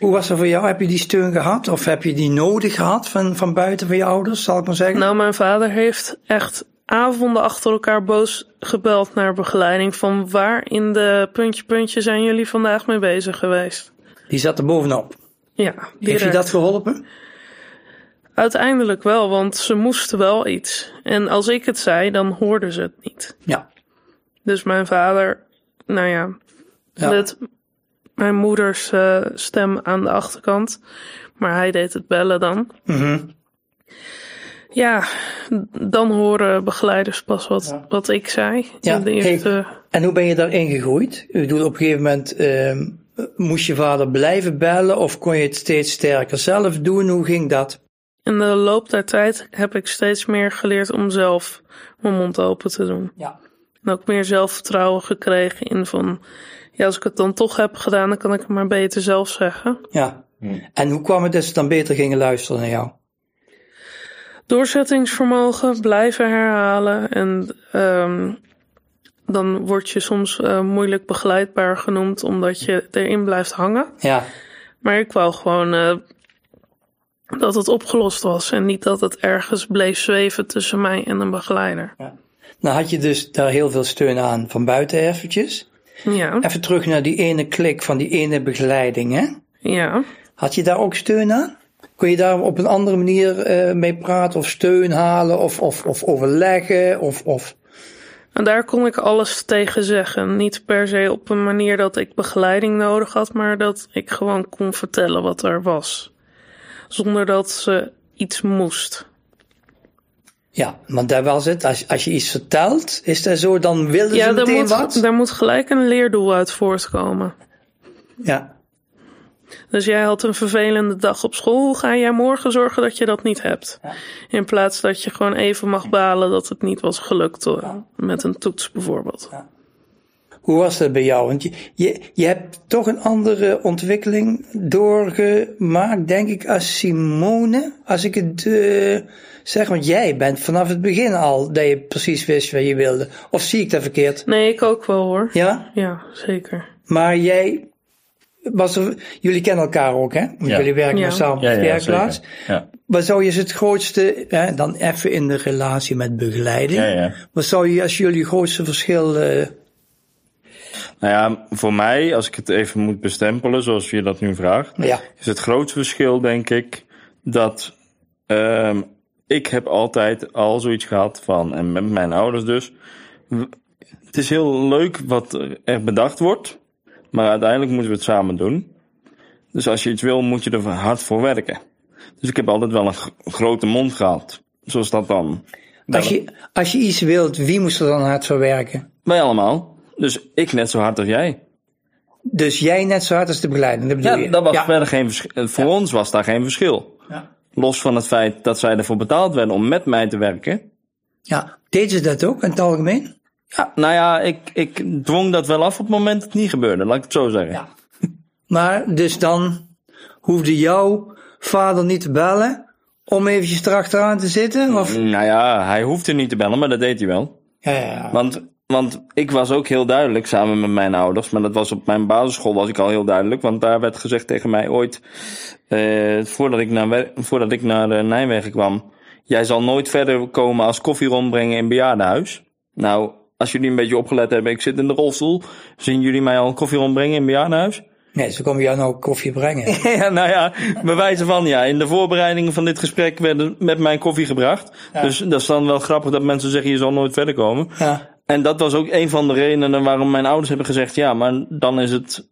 [SPEAKER 1] Hoe was dat voor jou? Heb je die steun gehad? Of heb je die nodig gehad van, van buiten van je ouders, zal ik maar zeggen?
[SPEAKER 2] Nou, mijn vader heeft echt avonden achter elkaar boos gebeld naar begeleiding. Van waar in de puntje puntje zijn jullie vandaag mee bezig geweest?
[SPEAKER 1] Die zat er bovenop.
[SPEAKER 2] Ja,
[SPEAKER 1] Heeft je dat geholpen?
[SPEAKER 2] Uiteindelijk wel, want ze moesten wel iets. En als ik het zei, dan hoorden ze het niet.
[SPEAKER 1] Ja.
[SPEAKER 2] Dus mijn vader, nou ja,
[SPEAKER 1] Ja.
[SPEAKER 2] Mijn moeders eh, stem aan de achterkant. Maar hij deed het bellen dan.
[SPEAKER 1] Mhm.
[SPEAKER 2] Ja, dan horen begeleiders pas wat, wat ik zei.
[SPEAKER 1] Ja,
[SPEAKER 2] de eerste,
[SPEAKER 1] En hoe ben je daarin gegroeid? Ik bedoel, op een gegeven moment ehm, moest je vader blijven bellen of kon je het steeds sterker zelf doen? Hoe ging dat?
[SPEAKER 2] In de loop der tijd heb ik steeds meer geleerd om zelf mijn mond open te doen.
[SPEAKER 1] Ja.
[SPEAKER 2] En ook meer zelfvertrouwen gekregen in van, ja, als ik het dan toch heb gedaan, dan kan ik het maar beter zelf zeggen.
[SPEAKER 1] Ja. En hoe kwam het dat ze dan beter gingen luisteren naar jou?
[SPEAKER 2] Doorzettingsvermogen, blijven herhalen en ehm, dan word je soms eh, moeilijk begeleidbaar genoemd omdat je erin blijft hangen.
[SPEAKER 1] Ja.
[SPEAKER 2] Maar ik wou gewoon eh, dat het opgelost was en niet dat het ergens bleef zweven tussen mij en een begeleider.
[SPEAKER 1] Nou had je dus daar heel veel steun aan van buiten eventjes.
[SPEAKER 2] Ja,
[SPEAKER 1] Even terug naar die ene klik van die ene begeleiding, hè?
[SPEAKER 2] ja.
[SPEAKER 1] Had je daar ook steun aan? Kon je daar op een andere manier eh, mee praten of steun halen of, of, of overleggen of, of...
[SPEAKER 2] En daar kon ik alles tegen zeggen. Niet per se op een manier dat ik begeleiding nodig had, maar dat ik gewoon kon vertellen wat er was. Zonder dat ze iets moest.
[SPEAKER 1] Ja, want daar was het. Als, als je iets vertelt, is dat zo, dan wilden
[SPEAKER 2] Ja,
[SPEAKER 1] ze meteen
[SPEAKER 2] moet,
[SPEAKER 1] wat?
[SPEAKER 2] daar moet gelijk een leerdoel uit voortkomen.
[SPEAKER 1] Ja,
[SPEAKER 2] Dus jij had een vervelende dag op school. Hoe ga jij morgen zorgen dat je dat niet hebt? In plaats dat je gewoon even mag balen dat het niet was gelukt hoor. met een toets bijvoorbeeld.
[SPEAKER 1] Hoe was dat bij jou? Want je, je, je hebt toch een andere ontwikkeling doorgemaakt, denk ik, als Simone. Als ik het eh, zeg, want jij bent vanaf het begin al dat je precies wist wat je wilde. Of zie ik dat verkeerd?
[SPEAKER 2] Nee, ik ook wel hoor.
[SPEAKER 1] Ja?
[SPEAKER 2] Ja, zeker.
[SPEAKER 1] Maar jij was er, jullie kennen elkaar ook, hè? Want
[SPEAKER 3] Ja.
[SPEAKER 1] jullie werken
[SPEAKER 2] Ja.
[SPEAKER 1] samen op de
[SPEAKER 3] ja,
[SPEAKER 1] werkplaats. Wat zou je als het grootste, hè, dan even in de relatie met begeleiding.
[SPEAKER 3] Ja, ja.
[SPEAKER 1] Wat zou je als jullie grootste verschil, eh,
[SPEAKER 3] Nou ja, voor mij, als ik het even moet bestempelen, zoals je dat nu vraagt,
[SPEAKER 1] ja,
[SPEAKER 3] is het grootste verschil, denk ik, dat ehm, ik heb altijd al zoiets gehad van, en met mijn ouders dus, het is heel leuk wat er bedacht wordt, maar uiteindelijk moeten we het samen doen. Dus als je iets wil, moet je er hard voor werken. Dus ik heb altijd wel een grote mond gehad, zoals dat dan.
[SPEAKER 1] als je, als je iets wilt, wie moest er dan hard voor werken?
[SPEAKER 3] Wij allemaal. Dus ik net zo hard als jij.
[SPEAKER 1] Dus jij net zo hard als de bedoel
[SPEAKER 3] Ja,
[SPEAKER 1] je?
[SPEAKER 3] dat was
[SPEAKER 1] ja.
[SPEAKER 3] verder geen verschil. Voor ons was daar geen verschil.
[SPEAKER 1] Ja.
[SPEAKER 3] Los van het feit dat zij ervoor betaald werden om met mij te werken.
[SPEAKER 1] ja. Deden ze dat ook in het algemeen?
[SPEAKER 3] Ja, nou ja, ik, ik dwong dat wel af op het moment dat het niet gebeurde, laat ik het zo zeggen.
[SPEAKER 1] Ja. Maar dus dan hoefde jouw vader niet te bellen om eventjes erachteraan te zitten? Of?
[SPEAKER 3] Nou ja, hij hoefde niet te bellen, maar dat deed hij wel.
[SPEAKER 1] Ja, ja, ja.
[SPEAKER 3] Want, want ik was ook heel duidelijk samen met mijn ouders. Maar dat was op mijn basisschool was ik al heel duidelijk. Want daar werd gezegd tegen mij ooit, eh, voordat ik naar, voordat ik naar eh, Nijmegen kwam. Jij zal nooit verder komen als koffie rondbrengen in bejaardenhuis. Nou, als jullie een beetje opgelet hebben, ik zit in de rolstoel. Zien jullie mij al koffie rondbrengen in bejaardenhuis?
[SPEAKER 1] Nee, ze komen jou nou koffie brengen.
[SPEAKER 3] Ja, nou ja, bij wijze van ja. In de voorbereidingen van dit gesprek werden met mij koffie gebracht. Dus dat is dan wel grappig dat mensen zeggen je zal nooit verder komen.
[SPEAKER 1] Ja.
[SPEAKER 3] En dat was ook een van de redenen waarom mijn ouders hebben gezegd: ja, maar dan is het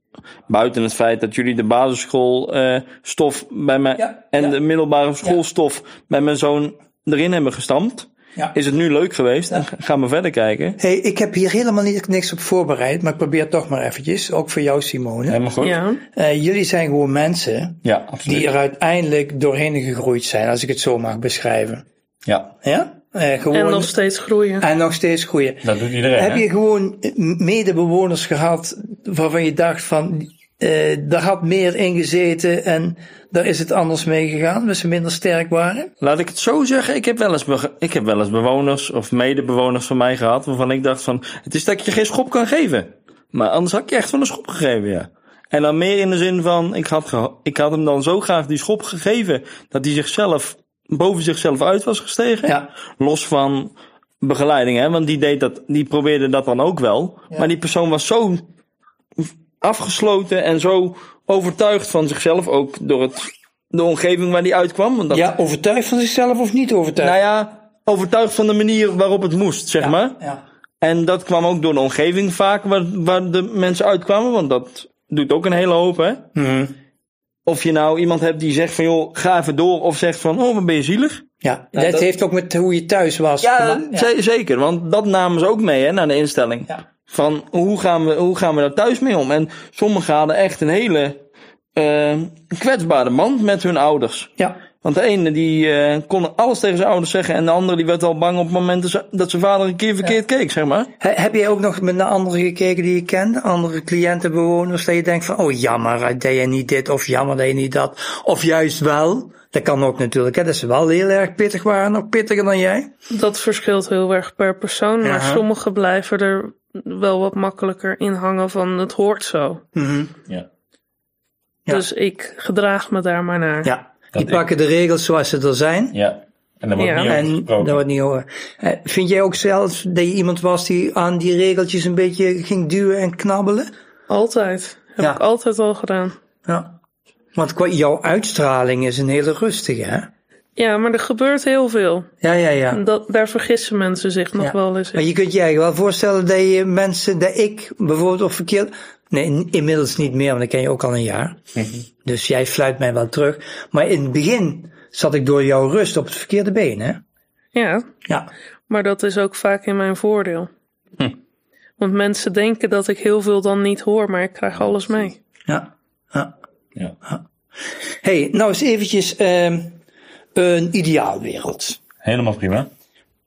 [SPEAKER 3] buiten het feit dat jullie de basisschool eh, stof bij mij
[SPEAKER 1] Ja,
[SPEAKER 3] en
[SPEAKER 1] ja.
[SPEAKER 3] de middelbare schoolstof bij mijn zoon erin hebben gestampt.
[SPEAKER 1] Ja.
[SPEAKER 3] Is het nu leuk geweest? En gaan we verder kijken.
[SPEAKER 1] Hey, ik heb hier helemaal niet, niks op voorbereid, maar ik probeer het toch maar eventjes. Ook voor jou, Simone.
[SPEAKER 3] Helemaal goed.
[SPEAKER 2] Ja,
[SPEAKER 1] Eh, jullie zijn gewoon mensen die er uiteindelijk doorheen gegroeid zijn, als ik het zo mag beschrijven.
[SPEAKER 3] Ja,
[SPEAKER 1] Ja? Eh, gewoon,
[SPEAKER 2] en nog steeds groeien.
[SPEAKER 1] en nog steeds groeien.
[SPEAKER 3] dat doet iedereen.
[SPEAKER 1] Heb
[SPEAKER 3] hè?
[SPEAKER 1] je gewoon medebewoners gehad waarvan je dacht van, eh daar had meer in gezeten en daar is het anders mee gegaan, dat ze minder sterk waren?
[SPEAKER 3] Laat ik het zo zeggen, ik heb, wel eens ik heb wel eens bewoners of medebewoners van mij gehad waarvan ik dacht van, het is dat ik je geen schop kan geven. Maar anders had ik je echt wel een schop gegeven, ja. En dan meer in de zin van, ik had, ik had hem dan zo graag die schop gegeven, dat hij zichzelf, boven zichzelf uit was gestegen.
[SPEAKER 1] Ja.
[SPEAKER 3] Los van begeleiding, hè, want die deed dat, die probeerde dat dan ook wel. Maar die persoon was zo afgesloten en zo overtuigd van zichzelf, ook door het, de omgeving waar die uitkwam. Want dat,
[SPEAKER 1] Ja, overtuigd van zichzelf of niet overtuigd?
[SPEAKER 3] nou ja, overtuigd van de manier waarop het moest, zeg maar.
[SPEAKER 1] Ja.
[SPEAKER 3] En dat kwam ook door de omgeving vaak waar, waar de mensen uitkwamen, want dat doet ook een hele hoop, hè.
[SPEAKER 1] Mhm.
[SPEAKER 3] Of je nou iemand hebt die zegt van, joh, ga even door, of zegt van, oh, wat ben je zielig?
[SPEAKER 1] Ja,
[SPEAKER 3] Nou,
[SPEAKER 1] dat,
[SPEAKER 3] dat-
[SPEAKER 1] heeft ook met hoe je thuis was.
[SPEAKER 3] Ja, zeker, want dat namen ze ook mee, hè, naar de instelling.
[SPEAKER 1] Ja.
[SPEAKER 3] Van, hoe gaan, we, hoe gaan we daar thuis mee om? En sommigen hadden echt een hele eh, kwetsbare band met hun ouders.
[SPEAKER 1] Ja.
[SPEAKER 3] Want de ene die eh, kon alles tegen zijn ouders zeggen en de andere die werd al bang op het moment dat, ze- dat zijn vader een keer verkeerd keek, zeg maar.
[SPEAKER 1] He- heb jij ook nog met naar anderen gekeken die je kent? Andere cliënten, bewoners, dat je denkt van, oh jammer dat je niet dit of jammer dat je niet dat. Of juist wel. Dat kan ook natuurlijk, hè, dat ze wel heel erg pittig waren, nog pittiger dan jij.
[SPEAKER 2] Dat verschilt heel erg per persoon, maar
[SPEAKER 1] Ja.
[SPEAKER 2] sommigen blijven er wel wat makkelijker in hangen van het hoort zo.
[SPEAKER 1] Mhm.
[SPEAKER 5] Ja.
[SPEAKER 1] Ja.
[SPEAKER 2] Dus ik gedraag me daar maar naar.
[SPEAKER 1] Ja, die
[SPEAKER 5] ik-
[SPEAKER 1] pakken de regels zoals ze er zijn.
[SPEAKER 5] Ja. En dan wordt
[SPEAKER 2] Ja.
[SPEAKER 5] niet over
[SPEAKER 1] En dat wordt niet horen. Eh, Vind jij ook zelf dat je iemand was die aan die regeltjes een beetje ging duwen en knabbelen?
[SPEAKER 2] Altijd. Heb
[SPEAKER 1] Ja.
[SPEAKER 2] ik altijd al gedaan.
[SPEAKER 1] Ja. Want qua jouw uitstraling is een hele rustige, hè?
[SPEAKER 2] Ja, maar er gebeurt heel veel.
[SPEAKER 1] Ja, ja, ja.
[SPEAKER 2] En Dat, daar vergissen mensen zich nog
[SPEAKER 1] Ja.
[SPEAKER 2] wel eens
[SPEAKER 1] Maar
[SPEAKER 2] in.
[SPEAKER 1] je kunt je eigenlijk wel voorstellen dat je mensen, dat ik bijvoorbeeld op verkeerd... Nee, in- inmiddels niet meer, want ik ken je ook al een jaar. Dus jij fluit mij wel terug. Maar in het begin zat ik door jouw rust op het verkeerde been, hè?
[SPEAKER 2] Ja,
[SPEAKER 1] Ja.
[SPEAKER 2] maar dat is ook vaak in mijn voordeel.
[SPEAKER 1] Hm.
[SPEAKER 2] Want mensen denken dat ik heel veel dan niet hoor, maar ik krijg alles mee.
[SPEAKER 1] Ja. ja.
[SPEAKER 5] Ja.
[SPEAKER 1] hey, nou eens eventjes ehm, een ideaalwereld.
[SPEAKER 5] Helemaal prima.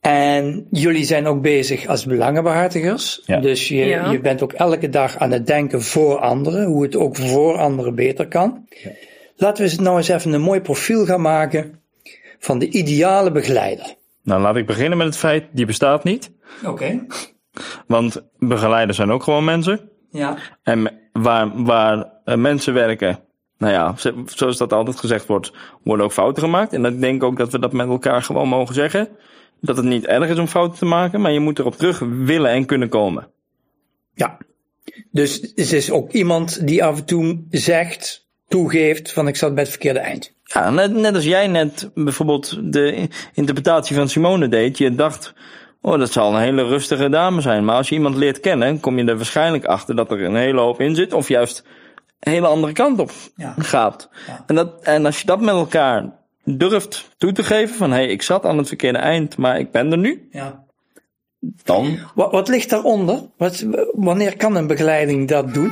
[SPEAKER 1] En jullie zijn ook bezig als belangenbehartigers.
[SPEAKER 5] Ja.
[SPEAKER 1] Dus je,
[SPEAKER 2] Ja.
[SPEAKER 1] je bent ook elke dag aan het denken voor anderen, hoe het ook voor anderen beter kan. Laten we eens nou eens even een mooi profiel gaan maken van de ideale begeleider.
[SPEAKER 3] Nou, laat ik beginnen met het feit, die bestaat niet.
[SPEAKER 1] Oké.
[SPEAKER 3] Want begeleiders zijn ook gewoon mensen.
[SPEAKER 1] Ja.
[SPEAKER 3] En waar, waar eh, mensen werken, nou ja, zo- zoals dat altijd gezegd wordt, worden ook fouten gemaakt. En ik denk ook dat we dat met elkaar gewoon mogen zeggen. Dat het niet erg is om fouten te maken, maar je moet erop terug willen en kunnen komen.
[SPEAKER 1] Ja. Dus het is ook iemand die af en toe zegt, toegeeft van ik zat bij het verkeerde eind.
[SPEAKER 3] Ja, net, net als jij net bijvoorbeeld de interpretatie van Simone deed. Je dacht, oh, dat zal een hele rustige dame zijn. Maar als je iemand leert kennen, kom je er waarschijnlijk achter dat er een hele hoop in zit. Of juist een hele andere kant op
[SPEAKER 1] Ja.
[SPEAKER 3] gaat.
[SPEAKER 1] Ja.
[SPEAKER 3] En, dat, en als je dat met elkaar durft toe te geven, van hé, hey, ik zat aan het verkeerde eind, maar ik ben er nu.
[SPEAKER 1] Ja.
[SPEAKER 3] Dan
[SPEAKER 1] Wat, wat ligt daaronder? Wat, wanneer kan een begeleiding dat doen?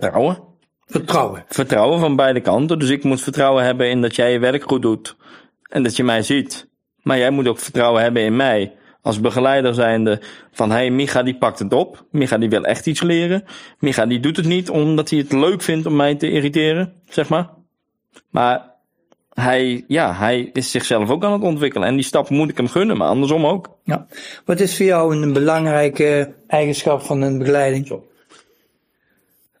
[SPEAKER 3] vertrouwen.
[SPEAKER 1] Vertrouwen.
[SPEAKER 3] Vertrouwen van beide kanten. Dus ik moet vertrouwen hebben in dat jij je werk goed doet. En dat je mij ziet. Maar jij moet ook vertrouwen hebben in mij. Als begeleider zijnde van, hey, Micha die pakt het op. Micha die wil echt iets leren. Micha die doet het niet omdat hij het leuk vindt om mij te irriteren, zeg maar. Maar hij, ja, hij is zichzelf ook aan het ontwikkelen. En die stap moet ik hem gunnen, maar andersom ook.
[SPEAKER 1] Ja. Wat is voor jou een belangrijke eigenschap van een begeleiding?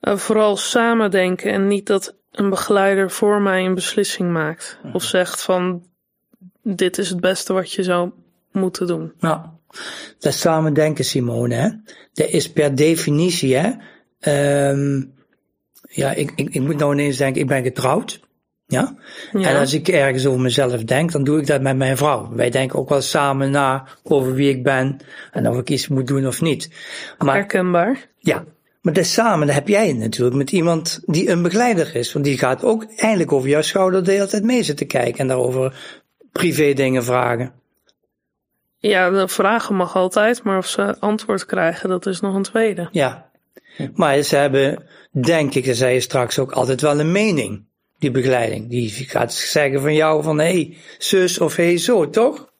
[SPEAKER 2] Eh, vooral samen denken en niet dat een begeleider voor mij een beslissing maakt. Of zegt van dit is het beste wat je zou moeten doen.
[SPEAKER 1] Nou, dat samen denken, Simone, hè? Dat is per definitie, hè? Ehm, ja, ik, ik, ik moet nou ineens denken, ik ben getrouwd. Ja?
[SPEAKER 2] Ja.
[SPEAKER 1] En als ik ergens over mezelf denk, dan doe ik dat met mijn vrouw. Wij denken ook wel samen na over wie ik ben en of ik iets moet doen of niet. Maar
[SPEAKER 2] Herkenbaar.
[SPEAKER 1] ja, maar dat samen, dat heb jij natuurlijk met iemand die een begeleider is. Want die gaat ook eindelijk over jouw schouder de hele tijd mee zitten kijken en daarover privé dingen vragen.
[SPEAKER 2] Ja, de vragen mag altijd, maar of ze antwoord krijgen, dat is nog een tweede.
[SPEAKER 1] Ja. Maar ze hebben, denk ik, dat zei je straks ook, altijd wel een mening. Die begeleiding. Die gaat zeggen van jou van, hé, hey, zus of hé, hey, zo, toch?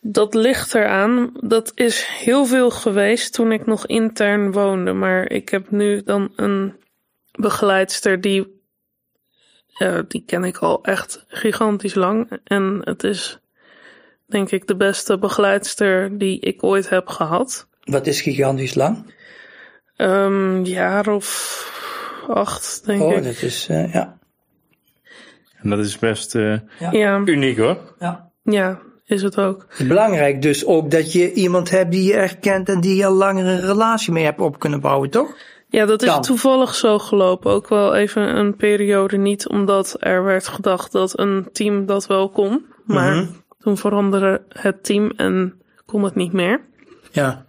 [SPEAKER 2] Dat ligt eraan. Dat is heel veel geweest toen ik nog intern woonde. Maar ik heb nu dan een begeleidster die. Eh, die ken ik al echt gigantisch lang. En het is, denk ik, de beste begeleidster die ik ooit heb gehad.
[SPEAKER 1] Wat is gigantisch lang?
[SPEAKER 2] Een jaar of acht, denk
[SPEAKER 1] Oh,
[SPEAKER 2] ik.
[SPEAKER 1] dat is, eh, ja.
[SPEAKER 3] En dat is best eh,
[SPEAKER 2] Ja,
[SPEAKER 3] uniek hoor.
[SPEAKER 1] ja.
[SPEAKER 2] ja, is het ook.
[SPEAKER 1] Belangrijk dus ook dat je iemand hebt die je echt kent en die je al langer een relatie mee hebt op kunnen bouwen, toch?
[SPEAKER 2] Ja, dat is toevallig zo gelopen. Ook wel even een periode niet, omdat er werd gedacht dat een team dat wel kon. Maar
[SPEAKER 1] Mhm.
[SPEAKER 2] toen veranderde het team en kon het niet meer.
[SPEAKER 1] Ja.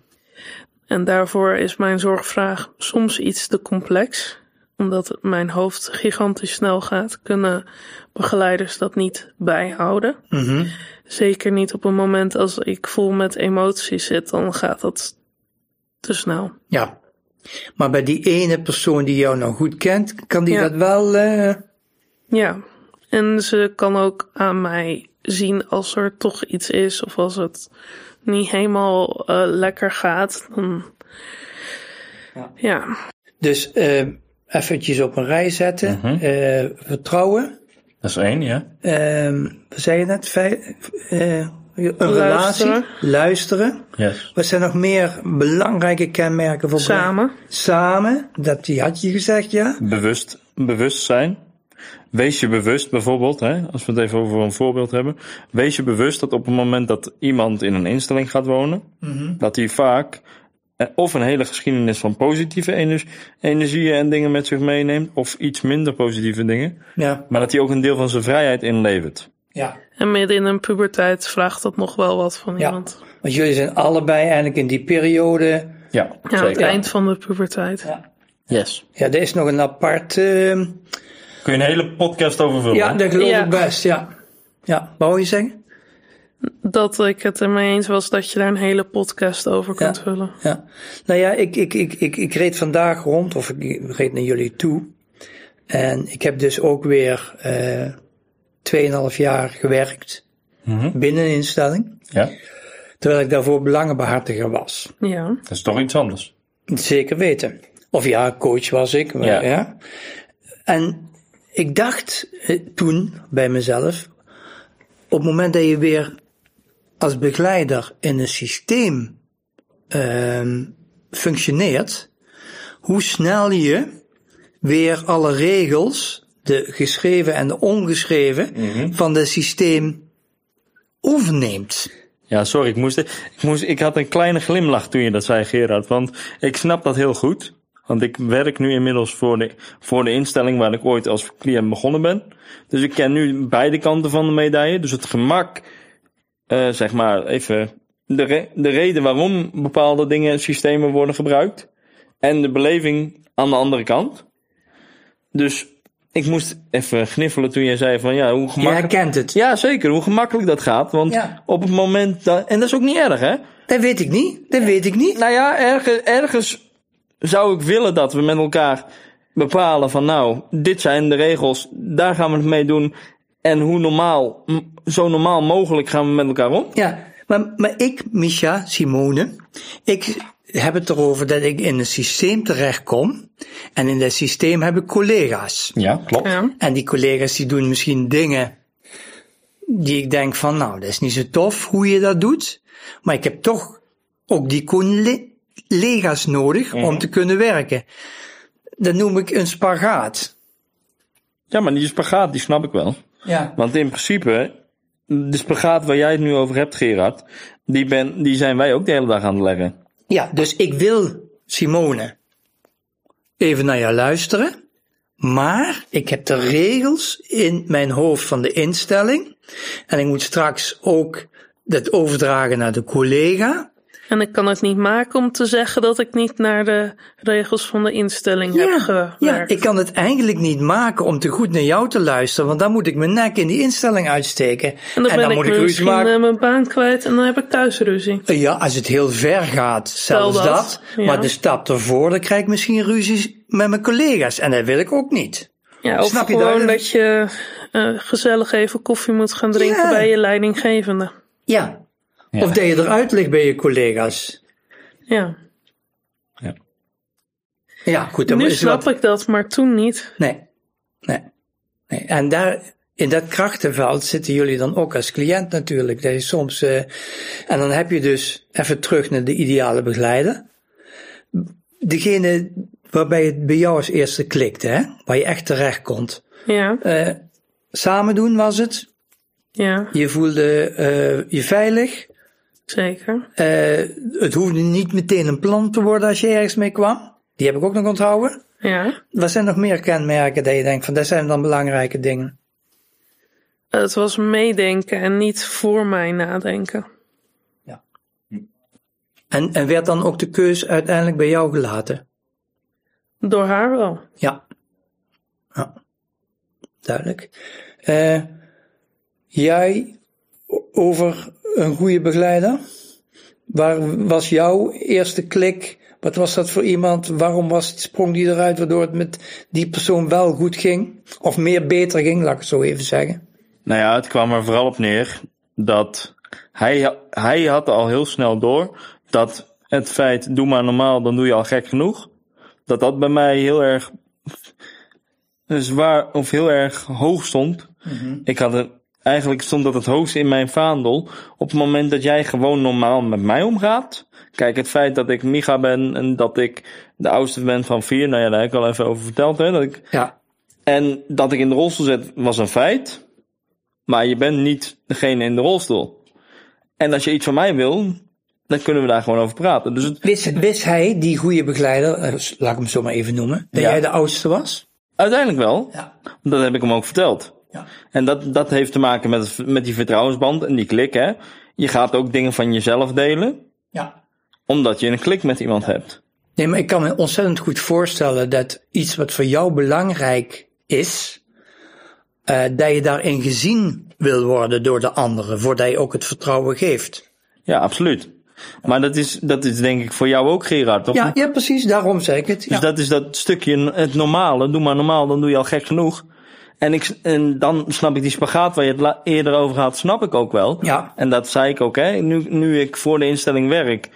[SPEAKER 2] En daarvoor is mijn zorgvraag soms iets te complex. omdat mijn hoofd gigantisch snel gaat, kunnen begeleiders dat niet bijhouden.
[SPEAKER 1] Mhm.
[SPEAKER 2] Zeker niet op een moment als ik vol met emoties zit, dan gaat dat te snel.
[SPEAKER 1] Ja. Maar bij die ene persoon die jou nou goed kent, kan die
[SPEAKER 2] Ja.
[SPEAKER 1] dat wel. eh,
[SPEAKER 2] Ja, en ze kan ook aan mij zien als er toch iets is of als het niet helemaal eh, lekker gaat. Dan...
[SPEAKER 1] Ja.
[SPEAKER 2] Ja.
[SPEAKER 1] Dus eh eventjes op een rij zetten.
[SPEAKER 3] Mhm.
[SPEAKER 1] Eh, vertrouwen.
[SPEAKER 3] Dat is één, ja.
[SPEAKER 1] Ehm wat zei je net? Een relatie.
[SPEAKER 2] Luisteren.
[SPEAKER 1] Luisteren.
[SPEAKER 3] Yes.
[SPEAKER 1] Wat zijn nog meer belangrijke kenmerken voor
[SPEAKER 2] Samen.
[SPEAKER 1] Samen. Dat die had je gezegd, ja.
[SPEAKER 3] Bewust, bewust zijn. Wees je bewust bijvoorbeeld, hè, als we het even over een voorbeeld hebben. Wees je bewust dat op het moment dat iemand in een instelling gaat wonen, dat hij vaak eh, of een hele geschiedenis van positieve ener- energieën en dingen met zich meeneemt, of iets minder positieve dingen,
[SPEAKER 1] Ja.
[SPEAKER 3] maar dat hij ook een deel van zijn vrijheid inlevert.
[SPEAKER 1] ja.
[SPEAKER 2] En midden in een puberteit vraagt dat nog wel wat van
[SPEAKER 1] Ja.
[SPEAKER 2] iemand.
[SPEAKER 1] Want jullie zijn allebei eigenlijk in die periode.
[SPEAKER 3] Ja,
[SPEAKER 2] Ja, aan het eind van de puberteit.
[SPEAKER 1] Ja.
[SPEAKER 3] Yes.
[SPEAKER 1] Ja, er is nog een apart. ehm,
[SPEAKER 3] Kun je een hele podcast over vullen?
[SPEAKER 1] ja, dat geloof
[SPEAKER 2] Ja.
[SPEAKER 1] ik best, ja. Ja, wat wou je zeggen?
[SPEAKER 2] Dat ik het ermee eens was dat je daar een hele podcast over kunt
[SPEAKER 1] Ja.
[SPEAKER 2] vullen.
[SPEAKER 1] Ja. Nou ja, ik, ik, ik, ik, ik reed vandaag rond, of ik reed naar jullie toe. En ik heb dus ook weer eh 2,5 jaar gewerkt
[SPEAKER 3] Mhm.
[SPEAKER 1] binnen een instelling.
[SPEAKER 3] Ja,
[SPEAKER 1] Terwijl ik daarvoor belangenbehartiger was.
[SPEAKER 2] Ja.
[SPEAKER 3] dat is toch iets anders.
[SPEAKER 1] Zeker weten. Of ja, coach was ik. maar
[SPEAKER 3] Ja.
[SPEAKER 1] ja. En ik dacht eh, toen bij mezelf, op het moment dat je weer als begeleider in een systeem ehm, functioneert, hoe snel je weer alle regels, de geschreven en de ongeschreven, van het systeem overneemt.
[SPEAKER 3] Ja, sorry, ik moest, ik moest, ik had een kleine glimlach toen je dat zei, Gerard, want ik snap dat heel goed. Want ik werk nu inmiddels voor de, voor de instelling waar ik ooit als cliënt begonnen ben. Dus ik ken nu beide kanten van de medaille. Dus het gemak, eh, zeg maar even, de, re- de reden waarom bepaalde dingen en systemen worden gebruikt. En de beleving aan de andere kant. Dus ik moest even gniffelen toen jij zei van ja, hoe
[SPEAKER 1] Je
[SPEAKER 3] gemakkelijk...
[SPEAKER 1] herkent het.
[SPEAKER 3] Ja, zeker. Hoe gemakkelijk dat gaat. Want
[SPEAKER 1] Ja.
[SPEAKER 3] op het moment dat. En dat is ook niet erg, hè?
[SPEAKER 1] Dat weet ik niet. Dat weet ik niet.
[SPEAKER 3] Nou ja, ergens, ergens zou ik willen dat we met elkaar bepalen van nou, dit zijn de regels, daar gaan we het mee doen. En hoe normaal, zo normaal mogelijk gaan we met elkaar om.
[SPEAKER 1] Ja, maar, maar ik, Misha, Simone, ik heb het erover dat ik in een systeem terechtkom. En in dat systeem heb ik collega's.
[SPEAKER 3] Ja, klopt.
[SPEAKER 2] Ja.
[SPEAKER 1] En die collega's die doen misschien dingen die ik denk van, nou, dat is niet zo tof hoe je dat doet. Maar ik heb toch ook die collega's nodig om te kunnen werken. Dat noem ik een spagaat.
[SPEAKER 3] Ja, maar die spagaat, die snap ik wel.
[SPEAKER 1] Ja.
[SPEAKER 3] Want in principe, de spagaat waar jij het nu over hebt, Gerard, die, ben, die zijn wij ook de hele dag aan het leggen.
[SPEAKER 1] Ja, dus ik wil, Simone, even naar jou luisteren. Maar ik heb de regels in mijn hoofd van de instelling. En ik moet straks ook dat overdragen naar de collega.
[SPEAKER 2] En ik kan het niet maken om te zeggen dat ik niet naar de regels van de instelling heb gewerkt.
[SPEAKER 1] ja, ik kan het eigenlijk niet maken om te goed naar jou te luisteren. Want dan moet ik mijn nek in die instelling uitsteken.
[SPEAKER 2] en dan ben ik
[SPEAKER 1] moet ik ruzie maken.
[SPEAKER 2] eh, mijn baan kwijt en dan heb ik thuis ruzie.
[SPEAKER 1] Ja, als het heel ver gaat, zelfs
[SPEAKER 2] dat,
[SPEAKER 1] dat.
[SPEAKER 2] ja.
[SPEAKER 1] Maar de stap ervoor, dan krijg ik misschien ruzies met mijn collega's. En dat wil ik ook niet.
[SPEAKER 2] Ja, of
[SPEAKER 1] Snap je
[SPEAKER 2] gewoon
[SPEAKER 1] dat?
[SPEAKER 2] dat je eh, gezellig even koffie moet gaan drinken
[SPEAKER 1] Ja.
[SPEAKER 2] bij je leidinggevende.
[SPEAKER 1] Ja.
[SPEAKER 3] Ja.
[SPEAKER 1] Of dat je eruit ligt bij je collega's.
[SPEAKER 2] Ja,
[SPEAKER 1] Ja, goed. Dan
[SPEAKER 2] nu
[SPEAKER 1] is
[SPEAKER 2] snap
[SPEAKER 1] wat...
[SPEAKER 2] ik dat, maar toen niet.
[SPEAKER 1] Nee. Nee. nee. En daar, in dat krachtenveld zitten jullie dan ook als cliënt natuurlijk. Dat je soms, eh, en dan heb je dus even terug naar de ideale begeleider. Degene waarbij het bij jou als eerste klikte, hè? Waar je echt terecht komt.
[SPEAKER 2] Ja,
[SPEAKER 1] Eh, samen doen was het.
[SPEAKER 2] ja,
[SPEAKER 1] Je voelde eh, je veilig.
[SPEAKER 2] Zeker.
[SPEAKER 1] Eh, het hoefde niet meteen een plan te worden als je ergens mee kwam. Die heb ik ook nog onthouden.
[SPEAKER 2] Ja,
[SPEAKER 1] Wat zijn nog meer kenmerken dat je denkt van, dat zijn dan belangrijke dingen?
[SPEAKER 2] het was meedenken en niet voor mij nadenken.
[SPEAKER 1] En, en werd dan ook de keus uiteindelijk bij jou gelaten?
[SPEAKER 2] Door haar wel.
[SPEAKER 1] Ja, Ja, duidelijk. Uh, jij over een goede begeleider? Waar was jouw eerste klik? Wat was dat voor iemand? Waarom was, sprong die eruit waardoor het met die persoon wel goed ging? Of meer beter ging, laat ik het zo even zeggen.
[SPEAKER 3] Nou ja, het kwam er vooral op neer dat hij, hij had al heel snel door dat het feit, doe maar normaal, dan doe je al gek genoeg. Dat dat bij mij heel erg zwaar of heel erg hoog stond. Mhm. Ik had het, eigenlijk stond dat het hoogste in mijn vaandel. Op het moment dat jij gewoon normaal met mij omgaat. Kijk, het feit dat ik Micha ben en dat ik de oudste ben van vier, nou ja, daar heb ik al even over verteld. Hè, dat ik,
[SPEAKER 1] ja.
[SPEAKER 3] En dat ik in de rolstoel zit, was een feit. Maar je bent niet degene in de rolstoel. En als je iets van mij wil, dan kunnen we daar gewoon over praten. Dus het...
[SPEAKER 1] wist, wist hij, die goede begeleider, eh, laat ik hem zo maar even noemen, dat jij de oudste was?
[SPEAKER 3] Uiteindelijk wel. Ja. Dat heb ik hem ook verteld. Ja. En dat, dat heeft te maken met, met die vertrouwensband en die klik. Hè. Je gaat ook dingen van jezelf delen.
[SPEAKER 1] Ja.
[SPEAKER 3] Omdat je een klik met iemand hebt.
[SPEAKER 1] Nee, maar ik kan me ontzettend goed voorstellen dat iets wat voor jou belangrijk is, uh, dat je daarin gezien wil worden door de anderen, voordat je ook het vertrouwen geeft.
[SPEAKER 3] Ja, absoluut. Maar dat is, dat is denk ik voor jou ook, Gerard. Toch?
[SPEAKER 1] Ja, ja, precies, daarom zeg ik het.
[SPEAKER 3] Dus dat is dat stukje, het normale. Doe maar normaal, dan doe je al gek genoeg. En, ik, en dan snap ik die spagaat waar je het eerder over had, snap ik ook wel.
[SPEAKER 1] Ja.
[SPEAKER 3] En dat zei ik ook, hè. Nu, nu ik voor de instelling werk,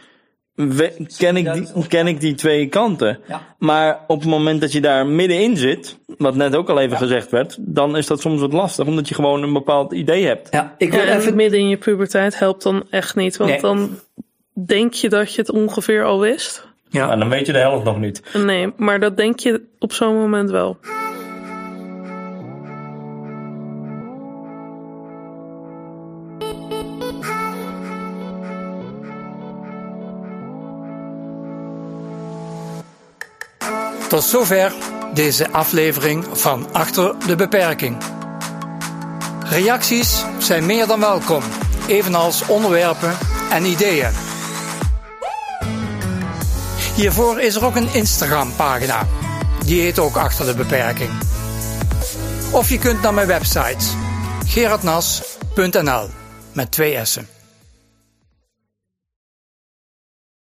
[SPEAKER 3] ken ik, die, ken ik die twee kanten.
[SPEAKER 1] Ja.
[SPEAKER 3] Maar op het moment dat je daar middenin zit, wat net ook al even gezegd werd, dan is dat soms wat lastig, omdat je gewoon een bepaald idee hebt.
[SPEAKER 1] Ja, ik wil
[SPEAKER 2] even... midden in je puberteit helpt dan echt niet, want dan denk je dat je het ongeveer al wist.
[SPEAKER 3] Ja. En dan weet je de helft nog niet.
[SPEAKER 2] Nee, maar dat denk je op zo'n moment wel.
[SPEAKER 1] Tot zover deze aflevering van Achter de Beperking. Reacties zijn meer dan welkom, evenals onderwerpen en ideeën. Hiervoor is er ook een Instagram-pagina. Die heet ook Achter de Beperking. Of je kunt naar mijn website gerardnas.nl met twee S'en.